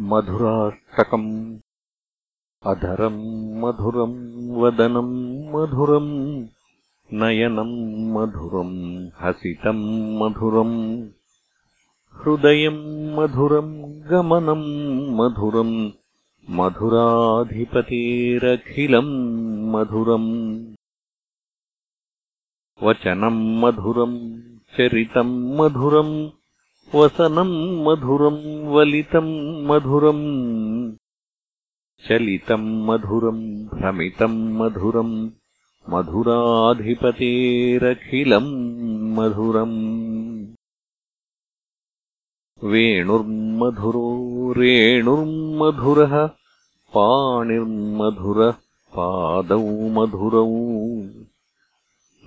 मधुराष्टकम्। अधरम् मधुरम् वदनम् मधुरम् नयनम् मधुरम् हसितम् मधुरम् हृदयम् मधुरम् गमनम् मधुरम् मधुराधिपतेरखिलम् मधुरम् वचनम् मधुरम् चरितम् मधुरम् वसनम् मधुरम् वलितम् मधुरम् चलितम् मधुरम् भ्रमितम् मधुरम् मधुराधिपतेरखिलम् मधुरम् वेणुर्मधुरो रेणुर्मधुरः पाणिर्मधुरः पादौ मधुरौ।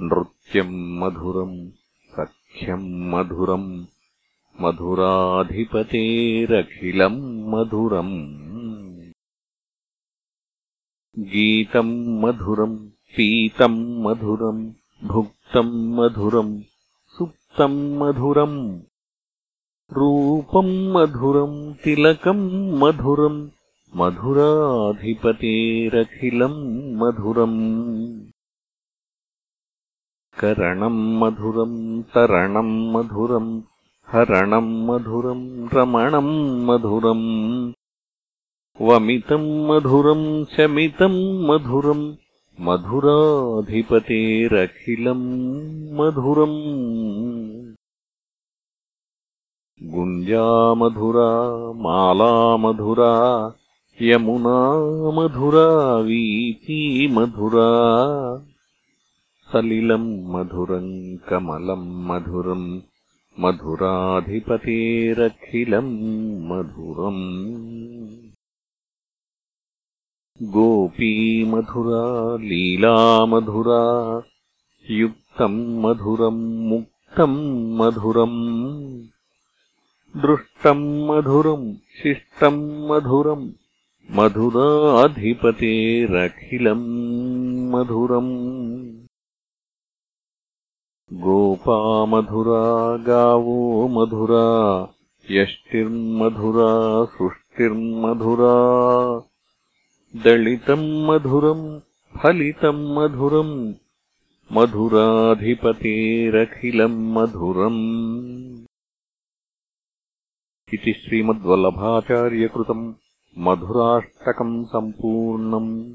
नृत्यम् मधुरम् सख्यम् मधुरम् मधुराधिपतेरखिलम् मधुरम्। गीतम् मधुरम् पीतम् मधुरम् भुक्तम् मधुरम् सुप्तम् मधुरम्। रूपम् मधुरम् तिलकम् मधुरम् मधुराधिपतेरखिलम् मधुरम्। करणम् मधुरम् तरणम् मधुरम् हरणम् मधुरम् रमणम् मधुरम् वमितम् मधुरम् शमितम् मधुरम् मधुराधिपतेरखिलम् मधुरम् गुञ्जामधुरा मालामधुरा यमुना मधुरा वीती मधुरा सलिलम् मधुरम् कमलम् मधुरम् मधुराधिपतेरखिलम् मधुरम्। गोपीमधुरा लीलामधुरा युक्तम् मधुरम् मुक्तम् मधुरम्। दृष्टम् मधुरम् शिष्टम् मधुरम् मधुराधिपतेरखिलम् मधुरम् गोपामधुरा गावो मधुरा यष्टिर्मधुरा सृष्टिर्मधुरा। दलितम् मधुरम् फलितम् मधुरम् मधुराधिपतेरखिलम् मधुरम्। इति श्रीमद्वल्लभाचार्यकृतम् मधुराष्टकम् सम्पूर्णम्